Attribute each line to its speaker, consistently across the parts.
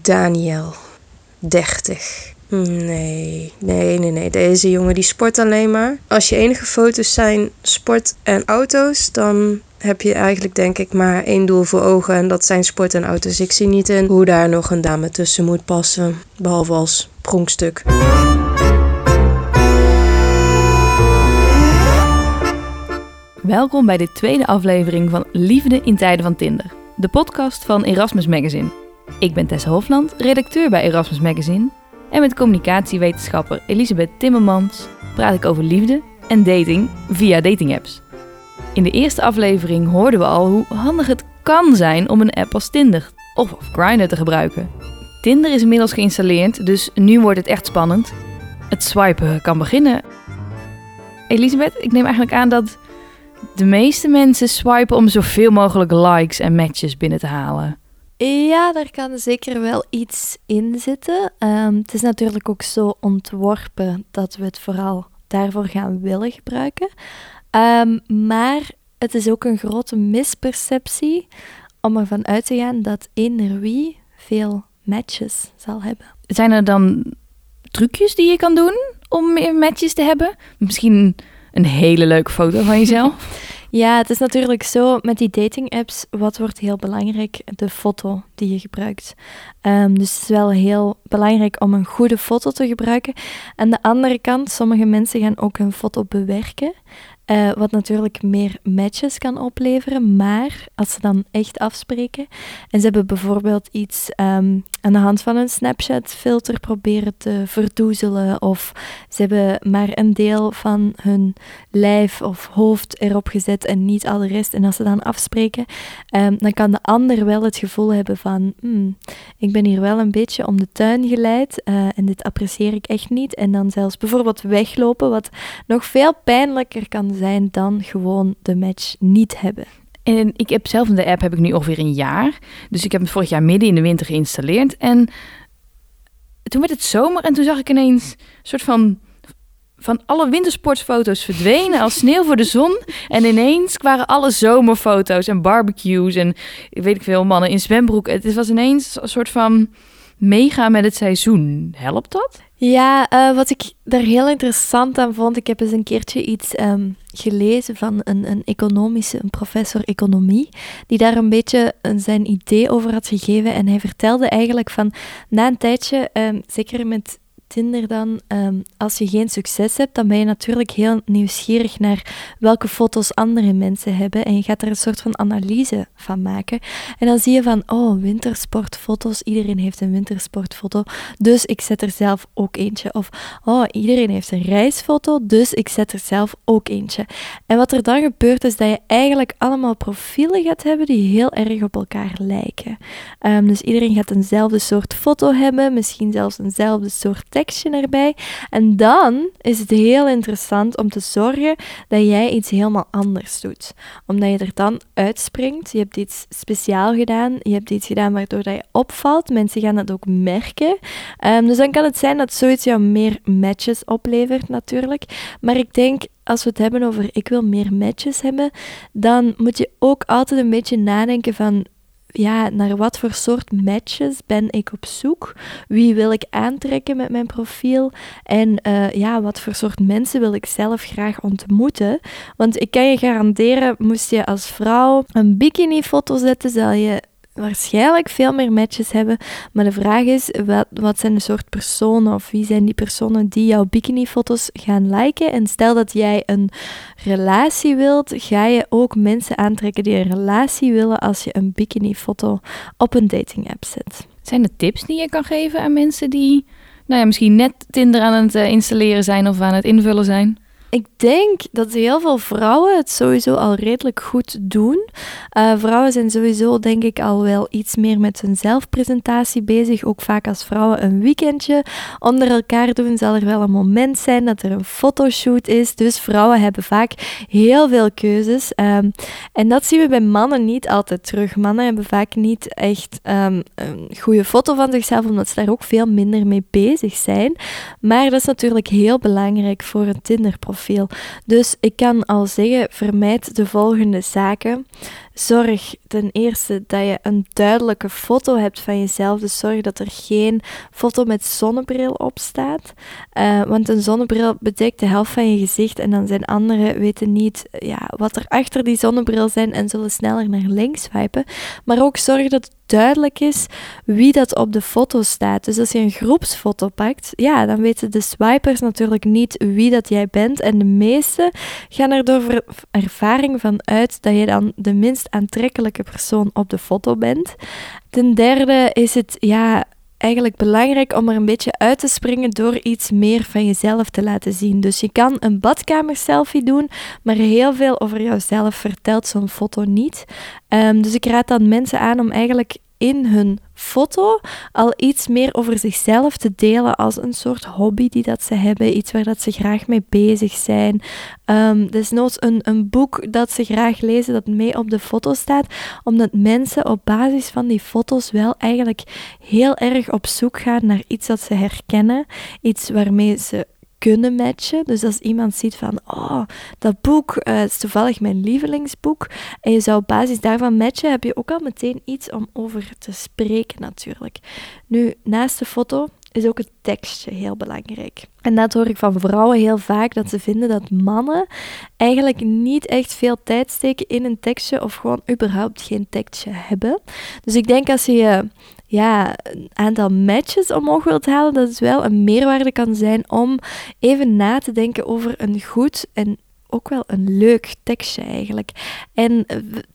Speaker 1: Daniel, 30. Nee, nee, nee, nee. Deze jongen die sport alleen maar. Als je enige foto's zijn sport en auto's, dan heb je eigenlijk denk ik maar één doel voor ogen en dat zijn sport en auto's. Ik zie niet in hoe daar nog een dame tussen moet passen, behalve als pronkstuk.
Speaker 2: Welkom bij de tweede aflevering van Liefde in tijden van Tinder, de podcast van Erasmus Magazine. Ik ben Tessa Hofland, redacteur bij Erasmus Magazine en met communicatiewetenschapper Elisabeth Timmermans praat ik over liefde en dating via datingapps. In de eerste aflevering hoorden we al hoe handig het kan zijn om een app als Tinder of, of Grindr te gebruiken. Tinder is inmiddels geïnstalleerd, dus nu wordt het echt spannend. Het swipen kan beginnen. Elisabeth, ik neem eigenlijk aan dat de meeste mensen swipen om zoveel mogelijk likes en matches binnen te halen.
Speaker 3: Ja, daar kan zeker wel iets in zitten. Ehm, het is natuurlijk ook zo ontworpen dat we het vooral daarvoor gaan willen gebruiken. Ehm, maar het is ook een grote misperceptie om ervan uit te gaan dat eender wie veel matches zal hebben.
Speaker 2: Zijn er dan trucjes die je kan doen om meer matches te hebben? Misschien een hele leuke foto van jezelf?
Speaker 3: Ja, het is natuurlijk zo met die dating apps. Wat wordt heel belangrijk? De foto die je gebruikt. Um, dus het is wel heel belangrijk om een goede foto te gebruiken. Aan de andere kant, sommige mensen gaan ook hun foto bewerken. Uh, wat natuurlijk meer matches kan opleveren. Maar als ze dan echt afspreken en ze hebben bijvoorbeeld iets um, aan de hand van een Snapchat-filter proberen te verdoezelen, of ze hebben maar een deel van hun lijf of hoofd erop gezet en niet al de rest. En als ze dan afspreken, um, dan kan de ander wel het gevoel hebben van: hmm, ik ben hier wel een beetje om de tuin geleid uh, en dit apprecieer ik echt niet. En dan zelfs bijvoorbeeld weglopen, wat nog veel pijnlijker kan zijn dan gewoon de match niet hebben.
Speaker 2: En ik heb zelf de app heb ik nu ongeveer een jaar. Dus ik heb hem vorig jaar midden in de winter geïnstalleerd. En toen werd het zomer en toen zag ik ineens een soort van van alle wintersportfoto's verdwenen als sneeuw voor de zon. En ineens waren alle zomerfoto's en barbecues en weet ik veel, mannen in zwembroek. Het was ineens een soort van meegaan met het seizoen. Helpt dat?
Speaker 3: Ja, uh, wat ik daar heel interessant aan vond, ik heb eens een keertje iets um, gelezen van een, een economische, een professor economie, die daar een beetje zijn idee over had gegeven. En hij vertelde eigenlijk van, na een tijdje, um, zeker met Tinder dan, ehm, als je geen succes hebt, dan ben je natuurlijk heel nieuwsgierig naar welke foto's andere mensen hebben. En je gaat er een soort van analyse van maken. En dan zie je van, oh, wintersportfoto's, iedereen heeft een wintersportfoto, dus ik zet er zelf ook eentje. Of, oh, iedereen heeft een reisfoto, dus ik zet er zelf ook eentje. En wat er dan gebeurt, is dat je eigenlijk allemaal profielen gaat hebben die heel erg op elkaar lijken. Um, dus iedereen gaat eenzelfde soort foto hebben, misschien zelfs eenzelfde soort tekst erbij. En dan is het heel interessant om te zorgen dat jij iets helemaal anders doet. Omdat je er dan uitspringt. Je hebt iets speciaal gedaan. Je hebt iets gedaan waardoor dat je opvalt. Mensen gaan dat ook merken. Um, dus dan kan het zijn dat zoiets jou meer matches oplevert natuurlijk. Maar ik denk als we het hebben over ik wil meer matches hebben, dan moet je ook altijd een beetje nadenken van ja, naar wat voor soort matches ben ik op zoek? Wie wil ik aantrekken met mijn profiel? En uh, ja, wat voor soort mensen wil ik zelf graag ontmoeten? Want ik kan je garanderen, moest je als vrouw een bikini-foto zetten, zal je waarschijnlijk veel meer matches hebben. Maar de vraag is, wat, wat zijn de soort personen of wie zijn die personen die jouw bikini-foto's gaan liken? En stel dat jij een relatie wilt, ga je ook mensen aantrekken die een relatie willen als je een bikini-foto op een dating-app zet.
Speaker 2: Zijn er tips die je kan geven aan mensen die nou ja, misschien net Tinder aan het eh, installeren zijn of aan het invullen zijn?
Speaker 3: Ik denk dat heel veel vrouwen het sowieso al redelijk goed doen. Uh, vrouwen zijn sowieso, denk ik, al wel iets meer met hun zelfpresentatie bezig. Ook vaak als vrouwen een weekendje onder elkaar doen, zal er wel een moment zijn dat er een fotoshoot is. Dus vrouwen hebben vaak heel veel keuzes. Um, en dat zien we bij mannen niet altijd terug. Mannen hebben vaak niet echt um, een goede foto van zichzelf, omdat ze daar ook veel minder mee bezig zijn. Maar dat is natuurlijk heel belangrijk voor een Tinder-profiel. Dus ik kan al zeggen, vermijd de volgende zaken. Zorg ten eerste dat je een duidelijke foto hebt van jezelf. Dus zorg dat er geen foto met zonnebril op staat. Uh, want een zonnebril bedekt de helft van je gezicht en dan zijn anderen weten niet ja, wat er achter die zonnebril zijn en zullen sneller naar links swipen. Maar ook zorg dat het duidelijk is wie dat op de foto staat. Dus als je een groepsfoto pakt, ja, dan weten de swipers natuurlijk niet wie dat jij bent. En de meesten gaan er door ervaring van uit dat je dan de aantrekkelijke persoon op de foto bent. Ten derde is het ja, eigenlijk belangrijk om er een beetje uit te springen door iets meer van jezelf te laten zien. Dus je kan een badkamer selfie doen, maar heel veel over jouzelf vertelt zo'n foto niet. Um, dus ik raad dan mensen aan om eigenlijk in hun foto al iets meer over zichzelf te delen als een soort hobby die dat ze hebben, iets waar dat ze graag mee bezig zijn. Um, desnoods een, een boek dat ze graag lezen dat mee op de foto staat, omdat mensen op basis van die foto's wel eigenlijk heel erg op zoek gaan naar iets dat ze herkennen, iets waarmee ze kunnen matchen. Dus als iemand ziet van, oh, dat boek uh, is toevallig mijn lievelingsboek, en je zou op basis daarvan matchen, heb je ook al meteen iets om over te spreken natuurlijk. Nu, naast de foto is ook het tekstje heel belangrijk. En dat hoor ik van vrouwen heel vaak, dat ze vinden dat mannen eigenlijk niet echt veel tijd steken in een tekstje of gewoon überhaupt geen tekstje hebben. Dus ik denk als je ja, een aantal matches omhoog wilt halen, dat het wel een meerwaarde kan zijn om even na te denken over een goed en ook wel een leuk tekstje eigenlijk. En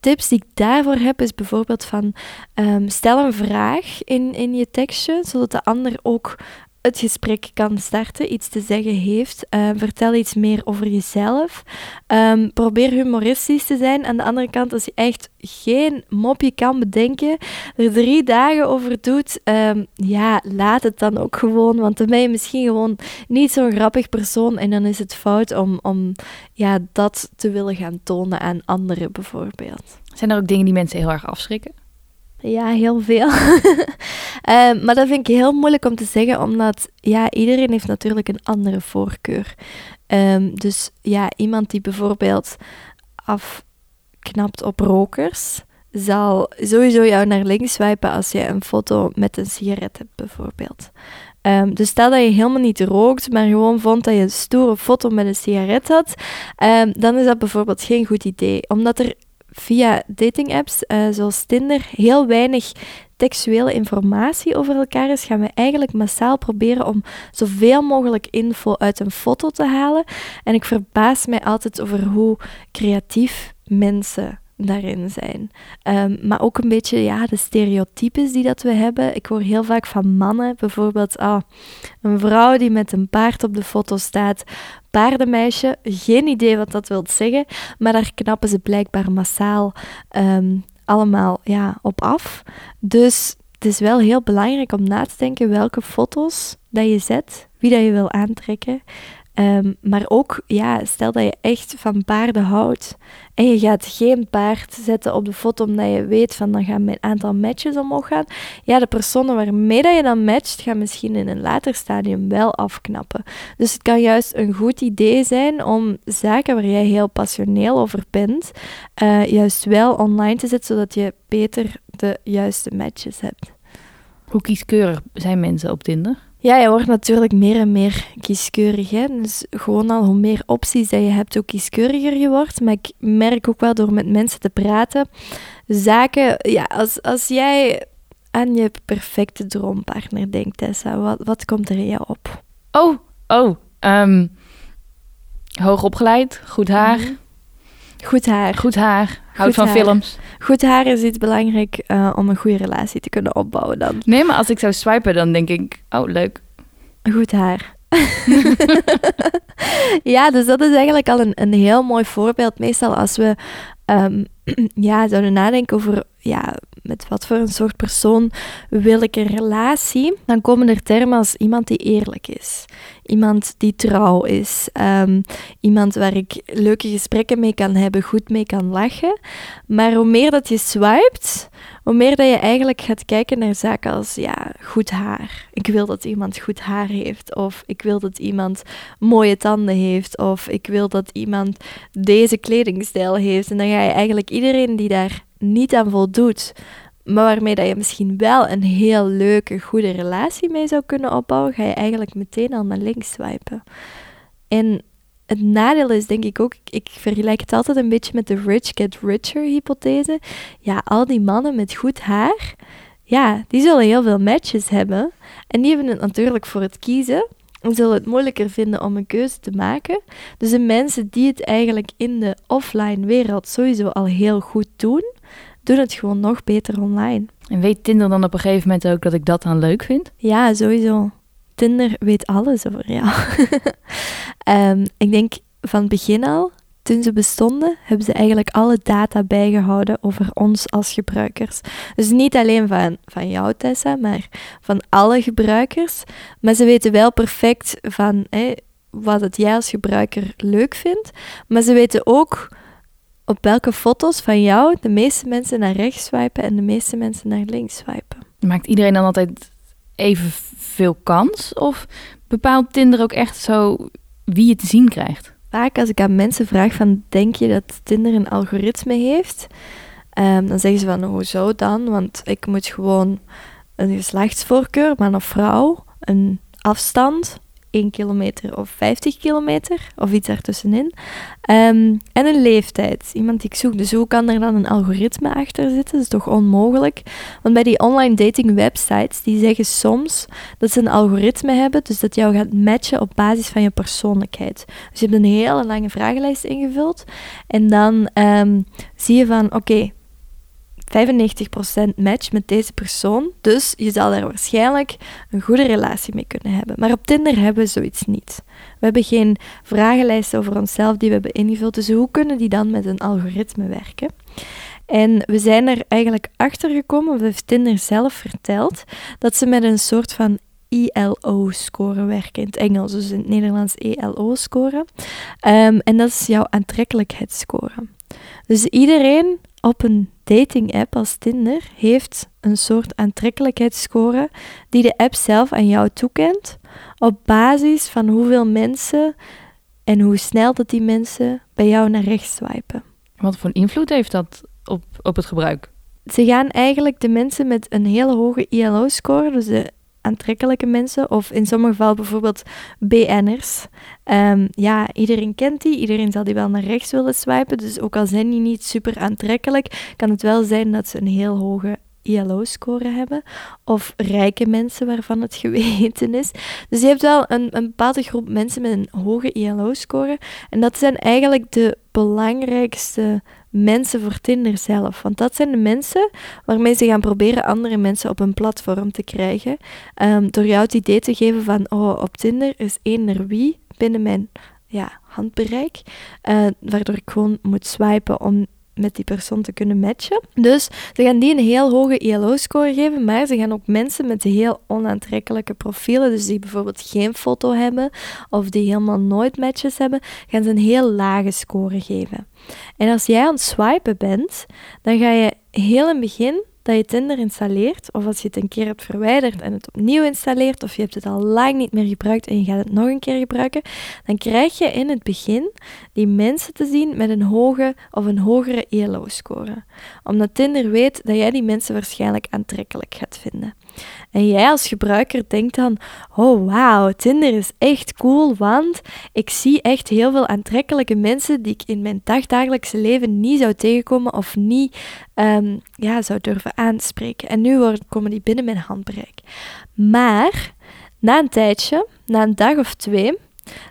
Speaker 3: tips die ik daarvoor heb is bijvoorbeeld van um, stel een vraag in, in je tekstje, zodat de ander ook het gesprek kan starten, iets te zeggen heeft. Uh, vertel iets meer over jezelf. Um, probeer humoristisch te zijn. Aan de andere kant, als je echt geen mopje kan bedenken, er drie dagen over doet, um, ja, laat het dan ook gewoon. Want dan ben je misschien gewoon niet zo'n grappig persoon en dan is het fout om, om ja, dat te willen gaan tonen aan anderen bijvoorbeeld.
Speaker 2: Zijn er ook dingen die mensen heel erg afschrikken?
Speaker 3: Ja, heel veel. Ehm, maar dat vind ik heel moeilijk om te zeggen, omdat ja, iedereen heeft natuurlijk een andere voorkeur. Um, dus ja, iemand die bijvoorbeeld afknapt op rokers, zal sowieso jou naar links swipen als je een foto met een sigaret hebt, bijvoorbeeld. Um, dus stel dat je helemaal niet rookt, maar gewoon vond dat je een stoere foto met een sigaret had, dan is dat bijvoorbeeld geen goed idee. Omdat er via datingapps uh, zoals Tinder heel weinig textuele informatie over elkaar is, gaan we eigenlijk massaal proberen om zoveel mogelijk info uit een foto te halen. En ik verbaas mij altijd over hoe creatief mensen daarin zijn. Ehm, maar ook een beetje ja, de stereotypes die dat we hebben. Ik hoor heel vaak van mannen, bijvoorbeeld ah, een vrouw die met een paard op de foto staat, paardenmeisje, geen idee wat dat wil zeggen, maar daar knappen ze blijkbaar massaal ehm, allemaal ja, op af. Dus het is wel heel belangrijk om na te denken welke foto's dat je zet, wie dat je wil aantrekken. Ehm, maar ook, ja, stel dat je echt van paarden houdt en je gaat geen paard zetten op de foto omdat je weet van dan gaan mijn aantal matches omhoog gaan. Ja, de personen waarmee dat je dan matcht, gaan misschien in een later stadium wel afknappen. Dus het kan juist een goed idee zijn om zaken waar jij heel passioneel over bent, uh, juist wel online te zetten, zodat je beter de juiste matches hebt.
Speaker 2: Hoe kieskeurig zijn mensen op Tinder?
Speaker 3: Ja, je wordt natuurlijk meer en meer kieskeurig. Hè? Dus gewoon al hoe meer opties dat je hebt, hoe kieskeuriger je wordt. Maar ik merk ook wel door met mensen te praten, zaken, ja, als, als jij aan je perfecte droompartner denkt, Tessa, wat, wat komt er in jou op?
Speaker 2: Oh, oh, um, hoog opgeleid, goed haar. Mhm.
Speaker 3: Goed haar.
Speaker 2: Goed haar. Houd van films.
Speaker 3: Goed haar is iets belangrijk uh, om een goede relatie te kunnen opbouwen dan.
Speaker 2: Nee, maar als ik zou swipen, dan denk ik, oh leuk.
Speaker 3: Goed haar. ja, dus dat is eigenlijk al een, een heel mooi voorbeeld. Meestal als we um, ja, zouden nadenken over ja, met wat voor een soort persoon wil ik een relatie, dan komen er termen als iemand die eerlijk is, iemand die trouw is, um, iemand waar ik leuke gesprekken mee kan hebben, goed mee kan lachen. Maar hoe meer dat je swipet, hoe meer dat je eigenlijk gaat kijken naar zaken als ja, goed haar. Ik wil dat iemand goed haar heeft, of ik wil dat iemand mooie tanden heeft, of ik wil dat iemand deze kledingstijl heeft. En dan ga je eigenlijk iedereen die daar niet aan voldoet, maar waarmee dat je misschien wel een heel leuke, goede relatie mee zou kunnen opbouwen, ga je eigenlijk meteen al naar links swipen. En het nadeel is denk ik ook, ik vergelijk het altijd een beetje met de rich get richer hypothese. Ja, al die mannen met goed haar, ja, die zullen heel veel matches hebben. En die hebben het natuurlijk voor het kiezen. En zullen het moeilijker vinden om een keuze te maken. Dus de mensen die het eigenlijk in de offline wereld sowieso al heel goed doen, doen het gewoon nog beter online.
Speaker 2: En weet Tinder dan op een gegeven moment ook dat ik dat dan leuk vind?
Speaker 3: Ja, sowieso. Tinder weet alles over jou. um, ik denk van het begin al, toen ze bestonden, hebben ze eigenlijk alle data bijgehouden over ons als gebruikers. Dus niet alleen van, van jou, Tessa, maar van alle gebruikers. Maar ze weten wel perfect van wat het jij als gebruiker leuk vindt. Maar ze weten ook op welke foto's van jou de meeste mensen naar rechts swipen en de meeste mensen naar links swipen.
Speaker 2: Maakt iedereen dan altijd even veel kans? Of bepaalt Tinder ook echt zo wie je te zien krijgt?
Speaker 3: Vaak als ik aan mensen vraag van, denk je dat Tinder een algoritme heeft? Um, dan zeggen ze van, hoezo dan? Want ik moet gewoon een geslachtsvoorkeur, man of vrouw, een afstand, 1 kilometer of 50 kilometer, of iets daartussenin. Um, en een leeftijd, iemand die ik zoek. Dus hoe kan er dan een algoritme achter zitten? Dat is toch onmogelijk? Want bij die online dating websites, die zeggen soms dat ze een algoritme hebben, dus dat jou gaat matchen op basis van je persoonlijkheid. Dus je hebt een hele lange vragenlijst ingevuld en dan um, zie je van, oké, 95% match met deze persoon. Dus je zal daar waarschijnlijk een goede relatie mee kunnen hebben. Maar op Tinder hebben we zoiets niet. We hebben geen vragenlijst over onszelf die we hebben ingevuld. Dus hoe kunnen die dan met een algoritme werken? En we zijn er eigenlijk achter gekomen, of heeft Tinder zelf verteld, dat ze met een soort van ILO-score werken in het Engels, dus in het Nederlands ELO-score. Um, en dat is jouw aantrekkelijkheidsscore. Dus iedereen op een dating-app als Tinder heeft een soort aantrekkelijkheidsscore die de app zelf aan jou toekent op basis van hoeveel mensen en hoe snel dat die mensen bij jou naar rechts swipen.
Speaker 2: Wat voor invloed heeft dat op, op het gebruik?
Speaker 3: Ze gaan eigenlijk de mensen met een hele hoge ILO-score, dus de aantrekkelijke mensen, of in sommige gevallen bijvoorbeeld BN'ers. Um, ja, iedereen kent die, iedereen zal die wel naar rechts willen swipen, dus ook al zijn die niet super aantrekkelijk, kan het wel zijn dat ze een heel hoge ILO-score hebben. Of rijke mensen waarvan het geweten is. Dus je hebt wel een, een bepaalde groep mensen met een hoge ILO-score. En dat zijn eigenlijk de belangrijkste mensen voor Tinder zelf. Want dat zijn de mensen waarmee ze gaan proberen andere mensen op een platform te krijgen. Um, door jou het idee te geven van, oh, op Tinder is één wie binnen mijn ja, handbereik. Uh, waardoor ik gewoon moet swipen om met die persoon te kunnen matchen. Dus ze gaan die een heel hoge ILO-score geven, maar ze gaan ook mensen met heel onaantrekkelijke profielen, dus die bijvoorbeeld geen foto hebben of die helemaal nooit matches hebben, gaan ze een heel lage score geven. En als jij aan het swipen bent, dan ga je heel in het begin dat je Tinder installeert, of als je het een keer hebt verwijderd en het opnieuw installeert, of je hebt het al lang niet meer gebruikt en je gaat het nog een keer gebruiken, dan krijg je in het begin die mensen te zien met een hoge of een hogere ELO-score. Omdat Tinder weet dat jij die mensen waarschijnlijk aantrekkelijk gaat vinden. En jij als gebruiker denkt dan: oh wauw, Tinder is echt cool, want ik zie echt heel veel aantrekkelijke mensen die ik in mijn dagdagelijkse leven niet zou tegenkomen of niet um, ja, zou durven aanspreken. En nu komen die binnen mijn handbereik. Maar na een tijdje, na een dag of twee,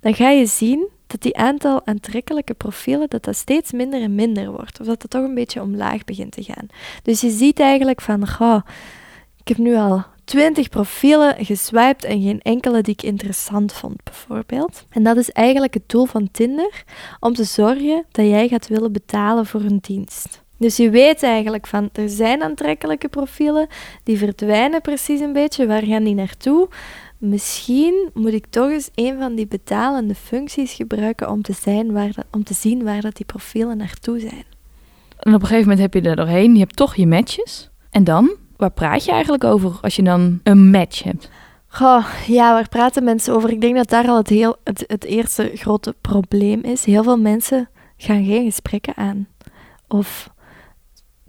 Speaker 3: dan ga je zien dat die aantal aantrekkelijke profielen dat dat steeds minder en minder wordt. Of dat het toch een beetje omlaag begint te gaan. Dus je ziet eigenlijk van, goh, ik heb nu al 20 profielen geswiped en geen enkele die ik interessant vond, bijvoorbeeld. En dat is eigenlijk het doel van Tinder, om te zorgen dat jij gaat willen betalen voor een dienst. Dus je weet eigenlijk van, er zijn aantrekkelijke profielen, die verdwijnen precies een beetje. Waar gaan die naartoe? Misschien moet ik toch eens een van die betalende functies gebruiken om te, zijn waar om te zien waar dat die profielen naartoe zijn.
Speaker 2: En op een gegeven moment heb je er doorheen, je hebt toch je matches. En dan? Waar praat je eigenlijk over als je dan een match hebt?
Speaker 3: Goh, ja, waar praten mensen over? Ik denk dat daar al het, heel, het, eerste grote probleem is. Heel veel mensen gaan geen gesprekken aan. Of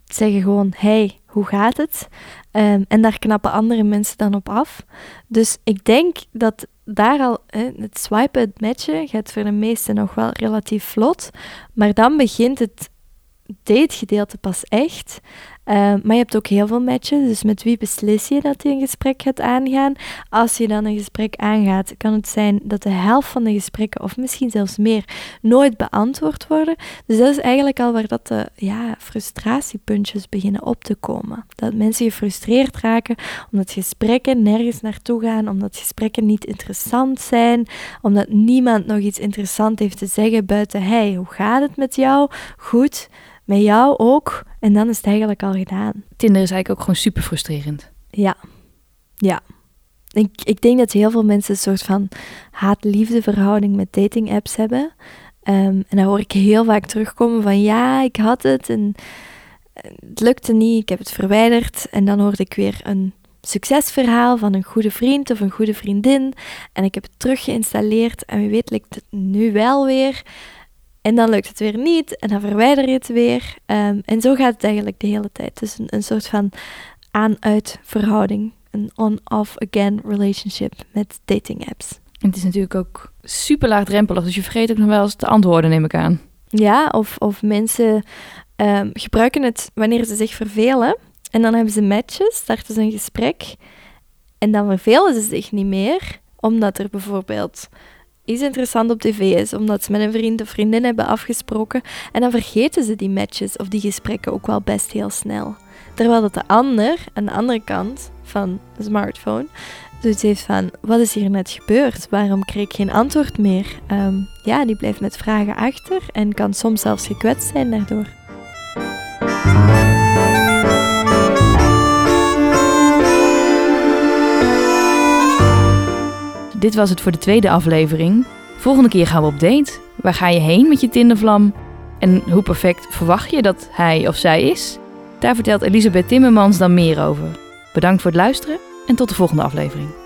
Speaker 3: zeggen gewoon: Hey, hoe gaat het? Ehm, en daar knappen andere mensen dan op af. Dus ik denk dat daar al, het swipen, het matchen, gaat voor de meesten nog wel relatief vlot. Maar dan begint het dategedeelte pas echt. Uh, maar je hebt ook heel veel matches, dus met wie beslis je dat je een gesprek gaat aangaan? Als je dan een gesprek aangaat, kan het zijn dat de helft van de gesprekken, of misschien zelfs meer, nooit beantwoord worden. Dus dat is eigenlijk al waar dat de ja, frustratiepuntjes beginnen op te komen. Dat mensen gefrustreerd raken omdat gesprekken nergens naartoe gaan, omdat gesprekken niet interessant zijn, omdat niemand nog iets interessant heeft te zeggen buiten, hey, hoe gaat het met jou? Goed met jou ook. En dan is het eigenlijk al gedaan.
Speaker 2: Tinder is eigenlijk ook gewoon super frustrerend.
Speaker 3: Ja, ja. Ik, ik denk dat heel veel mensen een soort van haat-liefde verhouding met dating apps hebben. Um, en dan hoor ik heel vaak terugkomen van ja, ik had het en het lukte niet, ik heb het verwijderd. En dan hoorde ik weer een succesverhaal van een goede vriend of een goede vriendin. En ik heb het terug geïnstalleerd en wie weet lukt het nu wel weer. En dan lukt het weer niet en dan verwijder je het weer. Ehm, en zo gaat het eigenlijk de hele tijd. Dus een, een soort van aan-uit verhouding. Een on-off-again relationship met dating apps.
Speaker 2: En het is natuurlijk ook super laagdrempelig, dus je vergeet ook nog wel eens te antwoorden, neem ik aan.
Speaker 3: Ja, of, of mensen um, gebruiken het wanneer ze zich vervelen. En dan hebben ze matches, starten ze een gesprek. En dan vervelen ze zich niet meer, omdat er bijvoorbeeld iets interessant op tv is, omdat ze met een vriend of vriendin hebben afgesproken. En dan vergeten ze die matches of die gesprekken ook wel best heel snel. Terwijl dat de ander, aan de andere kant van de smartphone, zoiets heeft van, wat is hier net gebeurd? Waarom kreeg ik geen antwoord meer? Ehm, ja, die blijft met vragen achter en kan soms zelfs gekwetst zijn daardoor.
Speaker 2: Dit was het voor de tweede aflevering. Volgende keer gaan we op date. Waar ga je heen met je Tindervlam? En hoe perfect verwacht je dat hij of zij is? Daar vertelt Elisabeth Timmermans dan meer over. Bedankt voor het luisteren en tot de volgende aflevering.